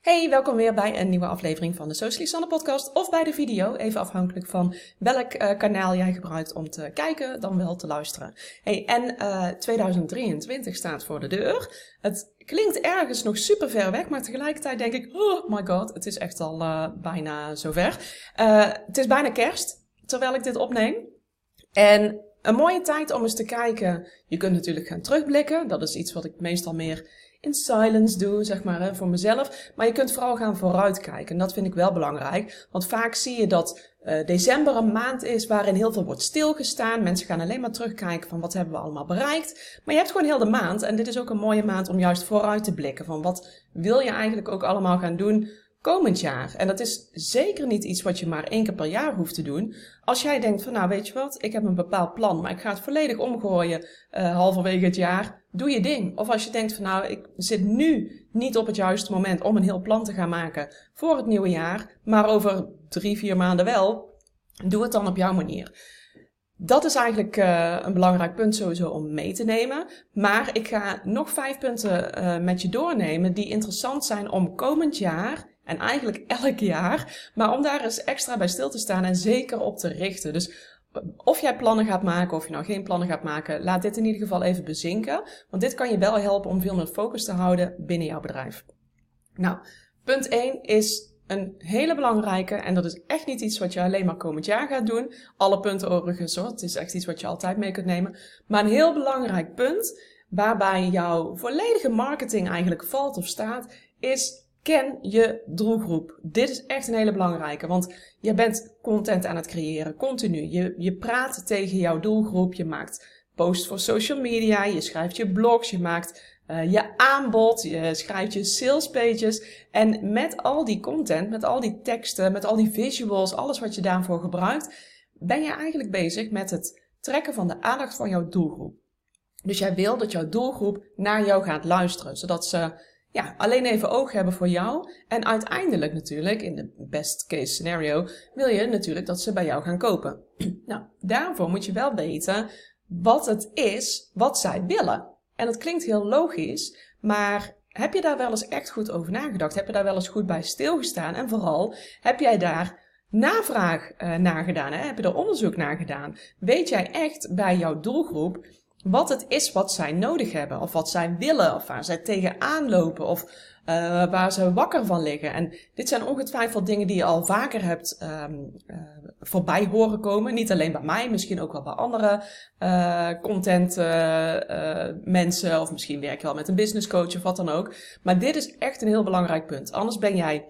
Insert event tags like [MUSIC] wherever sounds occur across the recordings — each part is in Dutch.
Hey, welkom weer bij een nieuwe aflevering van de Socially Sanne podcast of bij de video, even afhankelijk van welk uh, kanaal jij gebruikt om te kijken dan wel te luisteren. Hey, en uh, eh, 2023 staat voor de deur. Het klinkt ergens nog super ver weg, maar tegelijkertijd denk ik, oh my god, het is echt al uh, bijna zover. het is bijna kerst, terwijl ik dit opneem. En een mooie tijd om eens te kijken. Je kunt natuurlijk gaan terugblikken. Dat is iets wat ik meestal meer in silence doe, zeg maar, hè, voor mezelf. Maar je kunt vooral gaan vooruitkijken. En dat vind ik wel belangrijk. Want vaak zie je dat uh, december een maand is waarin heel veel wordt stilgestaan. Mensen gaan alleen maar terugkijken van wat hebben we allemaal bereikt. Maar je hebt gewoon heel de maand. En dit is ook een mooie maand om juist vooruit te blikken. Van wat wil je eigenlijk ook allemaal gaan doen komend jaar. En dat is zeker niet iets wat je maar één keer per jaar hoeft te doen. Als jij denkt van nou weet je wat, ik heb een bepaald plan, maar ik ga het volledig omgooien uh, halverwege het jaar. Doe je ding. Of als je denkt van nou ik zit nu niet op het juiste moment om een heel plan te gaan maken voor het nieuwe jaar, maar over drie, vier maanden wel. Doe het dan op jouw manier. Dat is eigenlijk uh, een belangrijk punt sowieso om mee te nemen. Maar ik ga nog vijf punten uh, met je doornemen die interessant zijn om komend jaar en eigenlijk elk jaar. Maar om daar eens extra bij stil te staan en zeker op te richten. Dus of jij plannen gaat maken of je nou geen plannen gaat maken, laat dit in ieder geval even bezinken. Want dit kan je wel helpen om veel meer focus te houden binnen jouw bedrijf. Nou, punt 1 is een hele belangrijke, en dat is echt niet iets wat je alleen maar komend jaar gaat doen. Alle punten overigens hoor, het is echt iets wat je altijd mee kunt nemen. Maar een heel belangrijk punt, waarbij jouw volledige marketing eigenlijk valt of staat, is Ken je doelgroep. Dit is echt een hele belangrijke, want je bent content aan het creëren, continu. Je, je praat tegen jouw doelgroep, je maakt posts voor social media, je schrijft je blogs, je maakt uh, je aanbod, je schrijft je sales pages. En met al die content, met al die teksten, met al die visuals, alles wat je daarvoor gebruikt, ben je eigenlijk bezig met het trekken van de aandacht van jouw doelgroep. Dus jij wil dat jouw doelgroep naar jou gaat luisteren, zodat ze ja, alleen even oog hebben voor jou. En uiteindelijk natuurlijk, in de best case scenario, wil je natuurlijk dat ze bij jou gaan kopen. [CLEARS THROAT] nou, daarvoor moet je wel weten wat het is wat zij willen. En dat klinkt heel logisch, maar heb je daar wel eens echt goed over nagedacht? Heb je daar wel eens goed bij stilgestaan? En vooral, heb jij daar navraag uh, naar gedaan? Hè? Heb je er onderzoek naar gedaan? Weet jij echt bij jouw doelgroep wat het is wat zij nodig hebben, of wat zij willen, of waar zij tegenaan lopen, of uh, waar ze wakker van liggen. En dit zijn ongetwijfeld dingen die je al vaker hebt um, uh, voorbij horen komen. Niet alleen bij mij, misschien ook wel bij andere uh, content mensen, of misschien werk je wel met een business coach of wat dan ook. Maar dit is echt een heel belangrijk punt. Anders ben jij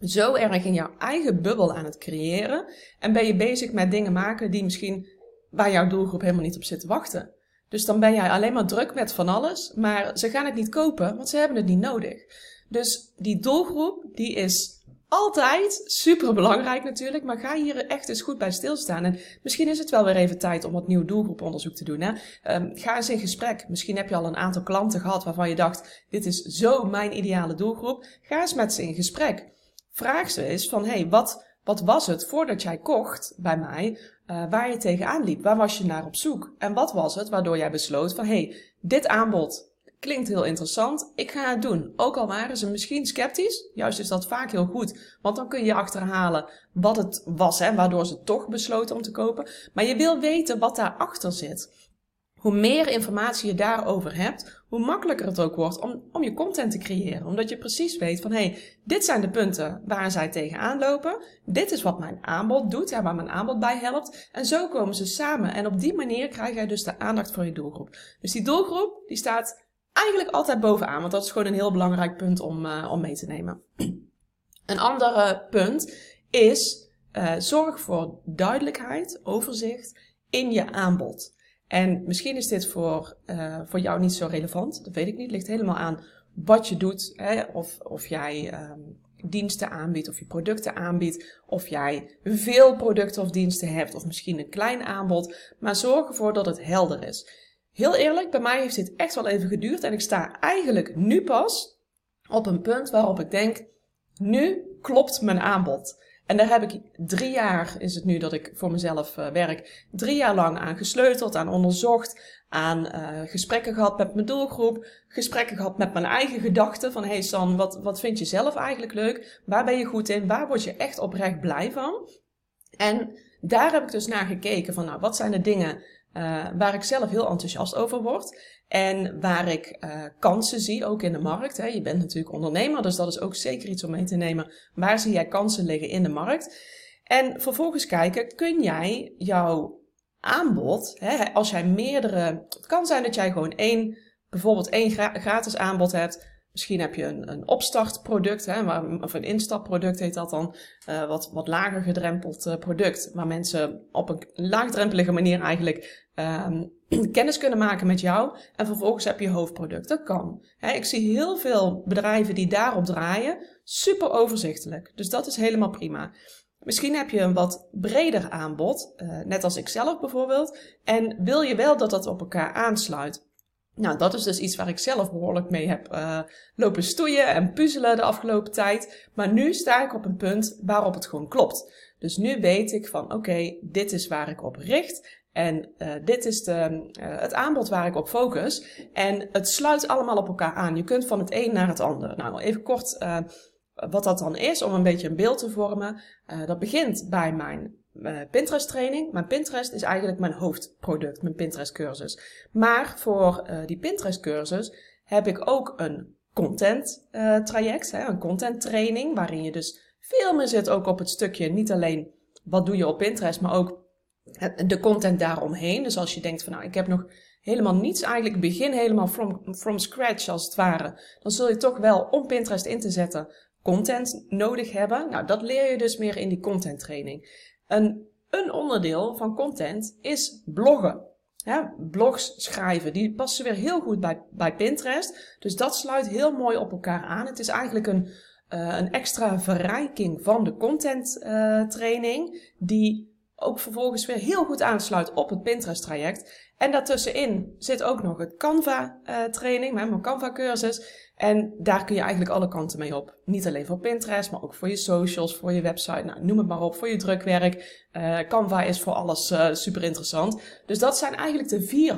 zo erg in jouw eigen bubbel aan het creëren en ben je bezig met dingen maken die misschien waar jouw doelgroep helemaal niet op zit te wachten. Dus dan ben jij alleen maar druk met van alles, maar ze gaan het niet kopen, want ze hebben het niet nodig. Dus die doelgroep, die is altijd super belangrijk natuurlijk, maar ga hier echt eens goed bij stilstaan. En misschien is het wel weer even tijd om wat nieuw doelgroeponderzoek te doen. Hè? Um, ga eens in gesprek. Misschien heb je al een aantal klanten gehad waarvan je dacht, dit is zo mijn ideale doelgroep. Ga eens met ze in gesprek. Vraag ze eens van, hey, wat, wat was het voordat jij kocht bij mij? uh, waar je tegenaan liep. Waar was je naar op zoek? En wat was het waardoor jij besloot van, hey, dit aanbod klinkt heel interessant, ik ga het doen. Ook al waren ze misschien sceptisch, juist is dat vaak heel goed, want dan kun je achterhalen wat het was, hè, waardoor ze toch besloten om te kopen. Maar je wil weten wat daarachter zit. Hoe meer informatie je daarover hebt, hoe makkelijker het ook wordt om, om je content te creëren. Omdat je precies weet van, hé, hey, dit zijn de punten waar zij tegenaan lopen. Dit is wat mijn aanbod doet, ja, waar mijn aanbod bij helpt. En zo komen ze samen. En op die manier krijg jij dus de aandacht voor je doelgroep. Dus die doelgroep, die staat eigenlijk altijd bovenaan. Want dat is gewoon een heel belangrijk punt om, uh, om mee te nemen. Een ander punt is, uh, zorg voor duidelijkheid, overzicht in je aanbod. En misschien is dit voor, uh, voor jou niet zo relevant. Dat weet ik niet. Het ligt helemaal aan wat je doet. Hè? Of, of jij um, diensten aanbiedt, of je producten aanbiedt. Of jij veel producten of diensten hebt, of misschien een klein aanbod. Maar zorg ervoor dat het helder is. Heel eerlijk, bij mij heeft dit echt wel even geduurd. En ik sta eigenlijk nu pas op een punt waarop ik denk: nu klopt mijn aanbod. En daar heb ik drie jaar, is het nu dat ik voor mezelf uh, werk, drie jaar lang aan gesleuteld, aan onderzocht, aan uh, gesprekken gehad met mijn doelgroep, gesprekken gehad met mijn eigen gedachten van hey San, wat, wat vind je zelf eigenlijk leuk? Waar ben je goed in? Waar word je echt oprecht blij van? En daar heb ik dus naar gekeken van nou, wat zijn de dingen uh, waar ik zelf heel enthousiast over word. En waar ik uh, kansen zie, ook in de markt. Hè. Je bent natuurlijk ondernemer, dus dat is ook zeker iets om mee te nemen. Waar zie jij kansen liggen in de markt? En vervolgens kijken, kun jij jouw aanbod, hè, als jij meerdere. Het kan zijn dat jij gewoon één, bijvoorbeeld één gratis aanbod hebt. Misschien heb je een, een opstartproduct, hè, of een instapproduct heet dat dan. Uh, wat, wat lager gedrempeld uh, product. Waar mensen op een laagdrempelige manier eigenlijk um, [CLEARS THROAT] kennis kunnen maken met jou. En vervolgens heb je hoofdproduct. Dat kan. ik zie heel veel bedrijven die daarop draaien. Super overzichtelijk. Dus dat is helemaal prima. Misschien heb je een wat breder aanbod, uh, net als ik zelf bijvoorbeeld. En wil je wel dat dat op elkaar aansluit. Nou, dat is dus iets waar ik zelf behoorlijk mee heb uh, lopen stoeien en puzzelen de afgelopen tijd. Maar nu sta ik op een punt waarop het gewoon klopt. Dus nu weet ik van oké, dit is waar ik op richt. En uh, dit is de, uh, het aanbod waar ik op focus. En het sluit allemaal op elkaar aan. Je kunt van het een naar het ander. Nou, even kort wat dat dan is, om een beetje een beeld te vormen. dat begint bij mijn Pinterest training. Mijn Pinterest is eigenlijk mijn hoofdproduct, mijn Pinterest cursus. Maar voor die Pinterest cursus heb ik ook een content traject, hè, een content training, waarin je dus veel meer zit ook op het stukje niet alleen wat doe je op Pinterest, maar ook de content daaromheen. Dus als je denkt van nou, ik heb nog helemaal niets eigenlijk, begin helemaal from, from scratch als het ware. Dan zul je toch wel om Pinterest in te zetten content nodig hebben. Nou, dat leer je dus meer in die content training. Een, een onderdeel van content is bloggen. Blogs schrijven, die passen weer heel goed bij, bij Pinterest. Dus dat sluit heel mooi op elkaar aan. Het is eigenlijk een, uh, een extra verrijking van de content uh, training, die ook vervolgens weer heel goed aansluit op het Pinterest traject. En daartussenin zit ook nog het Canva uh, training, mijn Canva cursus. En daar kun je eigenlijk alle kanten mee op. Niet alleen voor Pinterest, maar ook voor je socials, voor je website, nou, noem het maar op, voor je drukwerk. Uh, Canva is voor alles uh, super interessant. Dus dat zijn eigenlijk de vier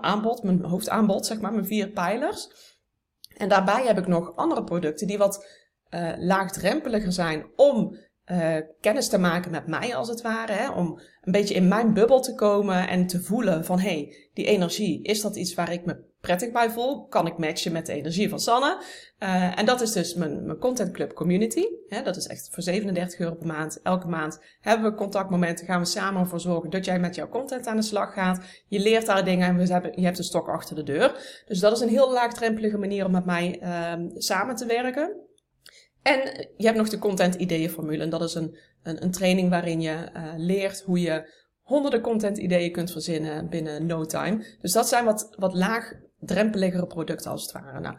aanbod, mijn hoofdaanbod, zeg maar, mijn vier pijlers. En daarbij heb ik nog andere producten die wat uh, laagdrempeliger zijn om kennis te maken met mij als het ware. Hè? Om een beetje in mijn bubbel te komen en te voelen van hey, die energie, is dat iets waar ik me prettig bij voel? Kan ik matchen met de energie van Sanne? Uh, en dat is dus mijn, mijn Content Club Community. Dat is echt voor 37 euro per maand. Elke maand hebben we contactmomenten, gaan we samen ervoor zorgen dat jij met jouw content aan de slag gaat. Je leert daar dingen en we hebben, je hebt een stok achter de deur. Dus dat is een heel laagdrempelige manier om met mij uh, samen te werken. En je hebt nog de content ideeën formule. En dat is een, een, een training waarin je uh, leert hoe je honderden content ideeën kunt verzinnen binnen no time. Dus dat zijn wat, wat laagdrempeligere producten als het ware. Nou,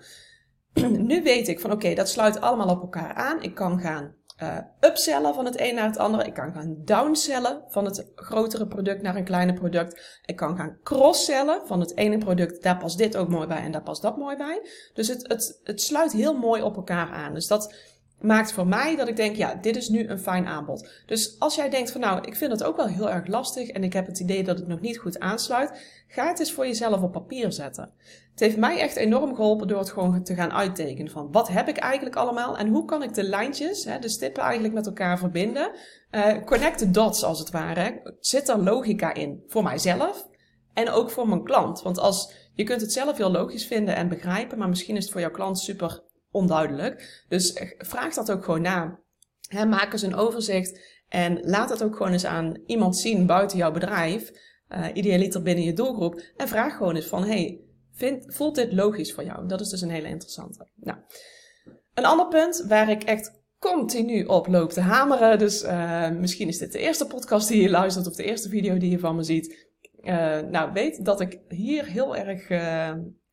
[CLEARS THROAT] nu weet ik van oké, dat sluit allemaal op elkaar aan. Ik kan gaan uh, upsellen van het een naar het andere. Ik kan gaan downsellen van het grotere product naar een kleiner product. Ik kan gaan crosssellen van het ene product. Daar past dit ook mooi bij en daar past dat mooi bij. Dus het, het, het sluit heel mooi op elkaar aan. Dus dat maakt voor mij dat ik denk, ja, dit is nu een fijn aanbod. Dus als jij denkt van nou, ik vind het ook wel heel erg lastig en ik heb het idee dat het nog niet goed aansluit, ga het eens voor jezelf op papier zetten. Het heeft mij echt enorm geholpen door het gewoon te gaan uittekenen van wat heb ik eigenlijk allemaal en hoe kan ik de lijntjes, de stippen eigenlijk met elkaar verbinden. Uh, connect the dots als het ware. Zit er logica in voor mijzelf en ook voor mijn klant. Want als je kunt het zelf heel logisch vinden en begrijpen, maar misschien is het voor jouw klant super onduidelijk. Dus vraag dat ook gewoon na. maak eens een overzicht en laat het ook gewoon eens aan iemand zien buiten jouw bedrijf, uh, idealiter binnen je doelgroep, en vraag gewoon eens van, hey, vind, voelt dit logisch voor jou? Dat is dus een hele interessante. Nou, een ander punt waar ik echt continu op loop te hameren, dus uh, misschien is dit de eerste podcast die je luistert of de eerste video die je van me ziet. Uh, nou, weet dat ik hier heel erg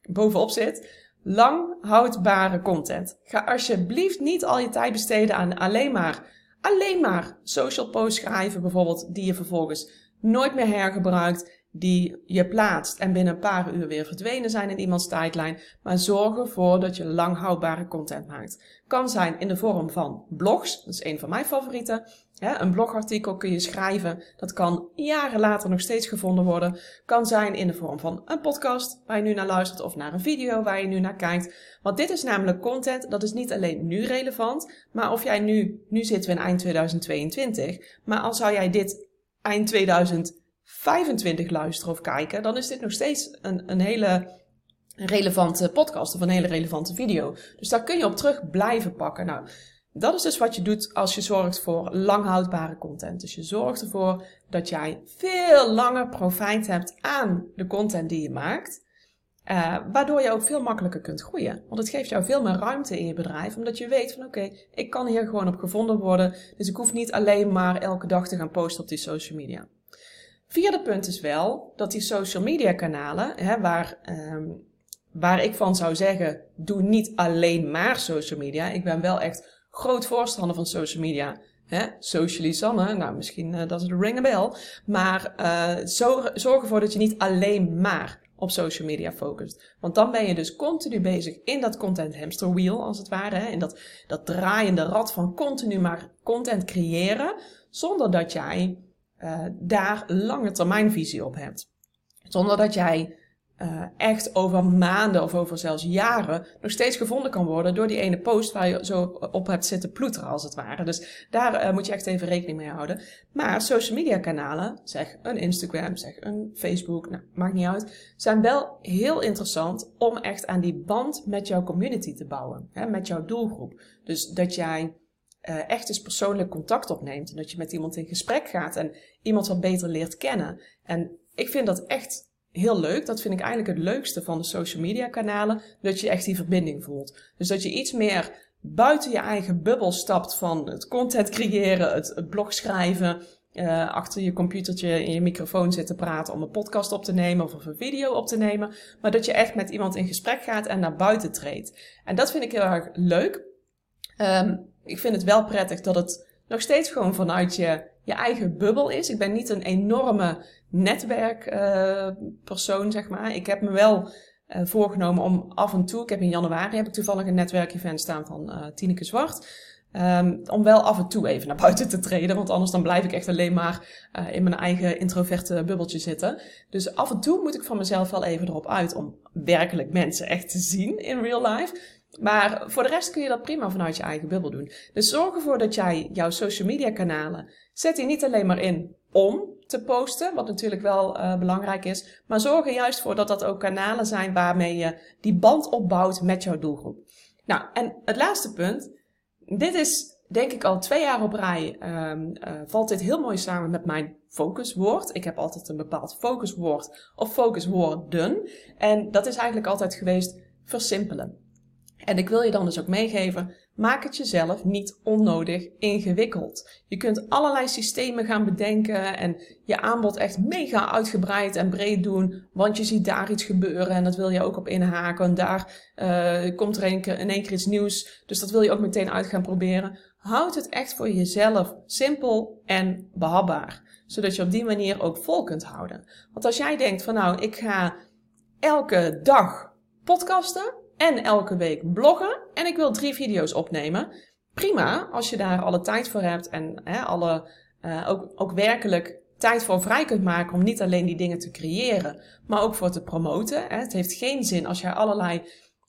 bovenop zit lang houdbare content. Ga alsjeblieft niet al je tijd besteden aan alleen maar, alleen maar social posts schrijven bijvoorbeeld, die je vervolgens nooit meer hergebruikt, die je plaatst en binnen een paar uur weer verdwenen zijn in iemands tijdlijn, maar zorg ervoor dat je lang houdbare content maakt. Kan zijn in de vorm van blogs, dat is een van mijn favorieten. een blogartikel kun je schrijven, dat kan jaren later nog steeds gevonden worden. Kan zijn in de vorm van een podcast waar je nu naar luistert of naar een video waar je nu naar kijkt. Want dit is namelijk content, dat is niet alleen nu relevant, maar of jij nu, nu zitten we in eind 2022, maar al zou jij dit eind 2000 25 luisteren of kijken, dan is dit nog steeds een, een hele relevante podcast of een hele relevante video. Dus daar kun je op terug blijven pakken. Nou, dat is dus wat je doet als je zorgt voor langhoudbare content. Dus je zorgt ervoor dat jij veel langer profijt hebt aan de content die je maakt. Uh, waardoor je ook veel makkelijker kunt groeien. Want het geeft jou veel meer ruimte in je bedrijf, omdat je weet van oké, ik kan hier gewoon op gevonden worden. Dus ik hoef niet alleen maar elke dag te gaan posten op die social media. Vierde punt is wel dat die social media kanalen, hè, waar, um, waar ik van zou zeggen, doe niet alleen maar social media. Ik ben wel echt groot voorstander van social media. Hè? Socialisanne, nou misschien uh, dat is de ring. Maar uh, zorg, zorg ervoor dat je niet alleen maar op social media focust. Want dan ben je dus continu bezig in dat content hamster wheel, als het ware. Hè? In dat, dat draaiende rad van continu maar content creëren. Zonder dat jij uh, daar lange termijnvisie op hebt. Zonder dat jij uh, echt over maanden of over zelfs jaren nog steeds gevonden kan worden door die ene post waar je zo op hebt zitten ploeteren als het ware. Dus daar uh, moet je echt even rekening mee houden. Maar social media kanalen, zeg een Instagram, zeg een Facebook, nou, maakt niet uit, zijn wel heel interessant om echt aan die band met jouw community te bouwen. Hè, met jouw doelgroep. Dus dat jij uh, echt eens persoonlijk contact opneemt. En dat je met iemand in gesprek gaat en iemand wat beter leert kennen. En ik vind dat echt heel leuk. Dat vind ik eigenlijk het leukste van de social media kanalen. Dat je echt die verbinding voelt. Dus dat je iets meer buiten je eigen bubbel stapt van het content creëren, het, blog schrijven. Uh, achter je computertje in je microfoon zitten praten om een podcast op te nemen of een video op te nemen. Maar dat je echt met iemand in gesprek gaat en naar buiten treedt. En dat vind ik heel erg leuk. Um, ik vind het wel prettig dat het nog steeds gewoon vanuit je, je eigen bubbel is. Ik ben niet een enorme netwerkpersoon, uh, zeg maar. Ik heb me wel uh, voorgenomen om af en toe, ik heb in januari heb ik toevallig een netwerkevent staan van uh, Tineke Zwart. Um, om wel af en toe even naar buiten te treden, want anders dan blijf ik echt alleen maar in mijn eigen introverte bubbeltje zitten. Dus af en toe moet ik van mezelf wel even erop uit om werkelijk mensen echt te zien in real life. Maar voor de rest kun je dat prima vanuit je eigen bubbel doen. Dus zorg ervoor dat jij jouw social media kanalen, zet die niet alleen maar in om te posten, wat natuurlijk wel uh, belangrijk is, maar zorg er juist voor dat dat ook kanalen zijn waarmee je die band opbouwt met jouw doelgroep. Nou, en het laatste punt, dit is denk ik al twee jaar op rij, um, uh, valt dit heel mooi samen met mijn focuswoord. Ik heb altijd een bepaald focuswoord of focuswoorden en dat is eigenlijk altijd geweest versimpelen. En ik wil je dan dus ook meegeven, maak het jezelf niet onnodig ingewikkeld. Je kunt allerlei systemen gaan bedenken en je aanbod echt mega uitgebreid en breed doen, want je ziet daar iets gebeuren en dat wil je ook op inhaken. En daar uh, komt er in één keer iets nieuws, dus dat wil je ook meteen uit gaan proberen. Houd het echt voor jezelf simpel en behapbaar, zodat je op die manier ook vol kunt houden. Want als jij denkt van nou, ik ga elke dag podcasten, en elke week bloggen en ik wil drie video's opnemen. Prima, als je daar alle tijd voor hebt en hè, alle, uh, ook, ook werkelijk tijd voor vrij kunt maken om niet alleen die dingen te creëren, maar ook voor te promoten. Hè. Het heeft geen zin als je allerlei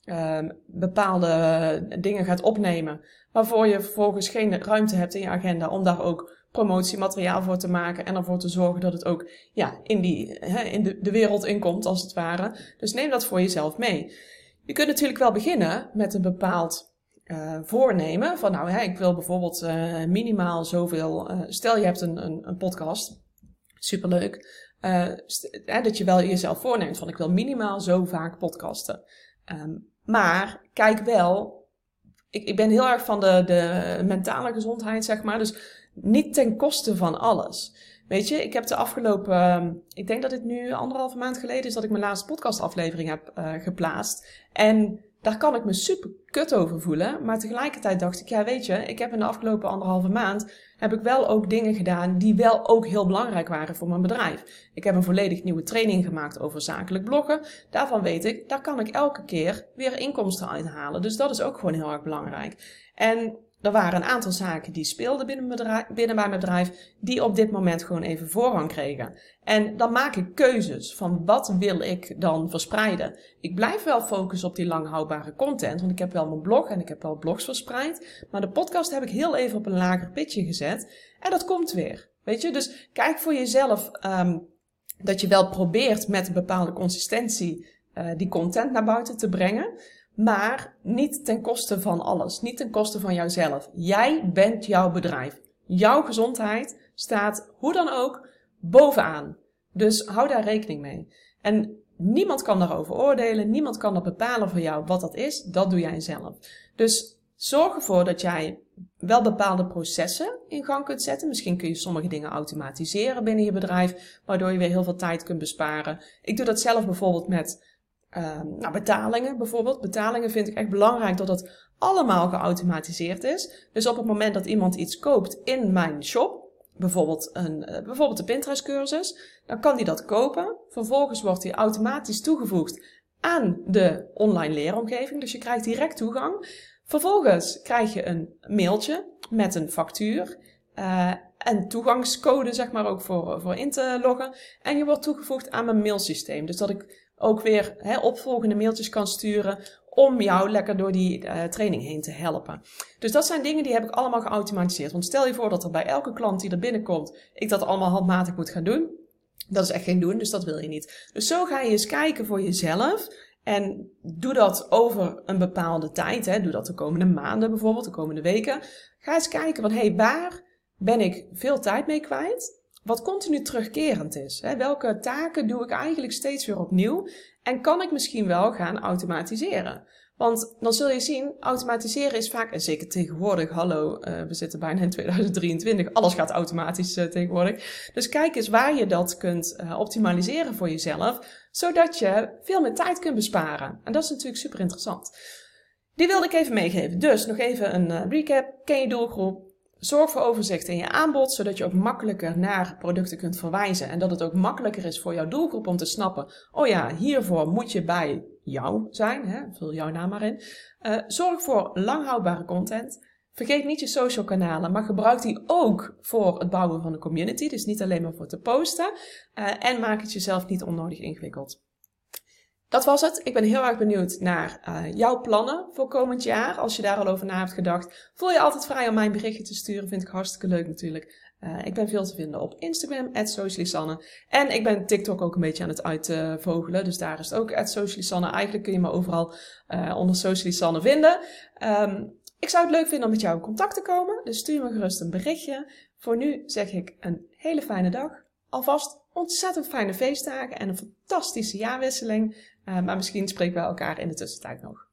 uh, bepaalde dingen gaat opnemen, waarvoor je vervolgens geen ruimte hebt in je agenda om daar ook promotiemateriaal voor te maken en ervoor te zorgen dat het ook ja, in, die, hè, in de, de wereld inkomt, als het ware. Dus neem dat voor jezelf mee. Je kunt natuurlijk wel beginnen met een bepaald uh, voornemen. Van nou, hè, ik wil bijvoorbeeld uh, minimaal zoveel. Uh, stel je hebt een, een, een podcast. Superleuk. dat je wel jezelf voorneemt van ik wil minimaal zo vaak podcasten. Um, maar kijk wel. Ik, ik ben heel erg van de, de mentale gezondheid, zeg maar. Dus niet ten koste van alles. Weet je, ik heb de afgelopen, ehm, ik denk dat het nu anderhalve maand geleden is dat ik mijn laatste podcastaflevering heb uh, geplaatst. En daar kan ik me super kut over voelen. Maar tegelijkertijd dacht ik, ja weet je, ik heb in de afgelopen anderhalve maand, heb ik wel ook dingen gedaan die wel ook heel belangrijk waren voor mijn bedrijf. Ik heb een volledig nieuwe training gemaakt over zakelijk bloggen. Daarvan weet ik, daar kan ik elke keer weer inkomsten uithalen. Dus dat is ook gewoon heel erg belangrijk. En er waren een aantal zaken die speelden binnen, bedrijf, binnen mijn bedrijf, die op dit moment gewoon even voorrang kregen. En dan maak ik keuzes van wat wil ik dan verspreiden. Ik blijf wel focussen op die lang houdbare content, want ik heb wel mijn blog en ik heb wel blogs verspreid. Maar de podcast heb ik heel even op een lager pitje gezet. En dat komt weer. Weet je, dus kijk voor jezelf um, dat je wel probeert met een bepaalde consistentie uh, die content naar buiten te brengen. Maar niet ten koste van alles. Niet ten koste van jouzelf. Jij bent jouw bedrijf. Jouw gezondheid staat hoe dan ook bovenaan. Dus hou daar rekening mee. En niemand kan daarover oordelen. Niemand kan dat bepalen voor jou wat dat is. Dat doe jij zelf. Dus zorg ervoor dat jij wel bepaalde processen in gang kunt zetten. Misschien kun je sommige dingen automatiseren binnen je bedrijf, waardoor je weer heel veel tijd kunt besparen. Ik doe dat zelf bijvoorbeeld met Nou, betalingen bijvoorbeeld. Betalingen vind ik echt belangrijk dat het allemaal geautomatiseerd is. Dus op het moment dat iemand iets koopt in mijn shop, bijvoorbeeld een, uh, bijvoorbeeld de Pinterest cursus, dan kan die dat kopen. Vervolgens wordt die automatisch toegevoegd aan de online leeromgeving. Dus je krijgt direct toegang. Vervolgens krijg je een mailtje met een factuur. Uh, en toegangscode, zeg maar, ook voor, voor in te loggen. En je wordt toegevoegd aan mijn mailsysteem. Dus dat ik ook weer hè, opvolgende mailtjes kan sturen om jou lekker door die uh, training heen te helpen. Dus dat zijn dingen die heb ik allemaal geautomatiseerd. Want stel je voor dat er bij elke klant die er binnenkomt, ik dat allemaal handmatig moet gaan doen. Dat is echt geen doen, dus dat wil je niet. Dus zo ga je eens kijken voor jezelf. En doe dat over een bepaalde tijd. Hè. Doe dat de komende maanden bijvoorbeeld, de komende weken. Ga eens kijken van, hé, hey, waar ben ik veel tijd mee kwijt? Wat continu terugkerend is. Hè? Welke taken doe ik eigenlijk steeds weer opnieuw? En kan ik misschien wel gaan automatiseren? Want dan zul je zien, automatiseren is vaak, en zeker tegenwoordig, hallo, uh, we zitten bijna in 2023, alles gaat automatisch uh, tegenwoordig. Dus kijk eens waar je dat kunt uh, optimaliseren voor jezelf, zodat je veel meer tijd kunt besparen. En dat is natuurlijk super interessant. Die wilde ik even meegeven. Dus nog even een recap. Ken je doelgroep? Zorg voor overzicht in je aanbod, zodat je ook makkelijker naar producten kunt verwijzen. En dat het ook makkelijker is voor jouw doelgroep om te snappen: oh ja, hiervoor moet je bij jou zijn. Hè? Vul jouw naam maar in. Uh, zorg voor langhoudbare content. Vergeet niet je social kanalen, maar gebruik die ook voor het bouwen van een community. Dus niet alleen maar voor te posten. Uh, en maak het jezelf niet onnodig ingewikkeld. Dat was het. Ik ben heel erg benieuwd naar uh, jouw plannen voor komend jaar. Als je daar al over na hebt gedacht, voel je altijd vrij om mij een berichtje te sturen. Vind ik hartstikke leuk natuurlijk. Uh, ik ben veel te vinden op Instagram, @socialisanne. En ik ben TikTok ook een beetje aan het uitvogelen. dus daar is het ook @socialisanne. Eigenlijk kun je me overal uh, onder Socialisanne vinden. Um, ik zou het leuk vinden om met jou in contact te komen. Dus stuur me gerust een berichtje. Voor nu zeg ik een hele fijne dag. Alvast ontzettend fijne feestdagen en een fantastische jaarwisseling. Uh, maar misschien spreken we elkaar in de tussentijd nog.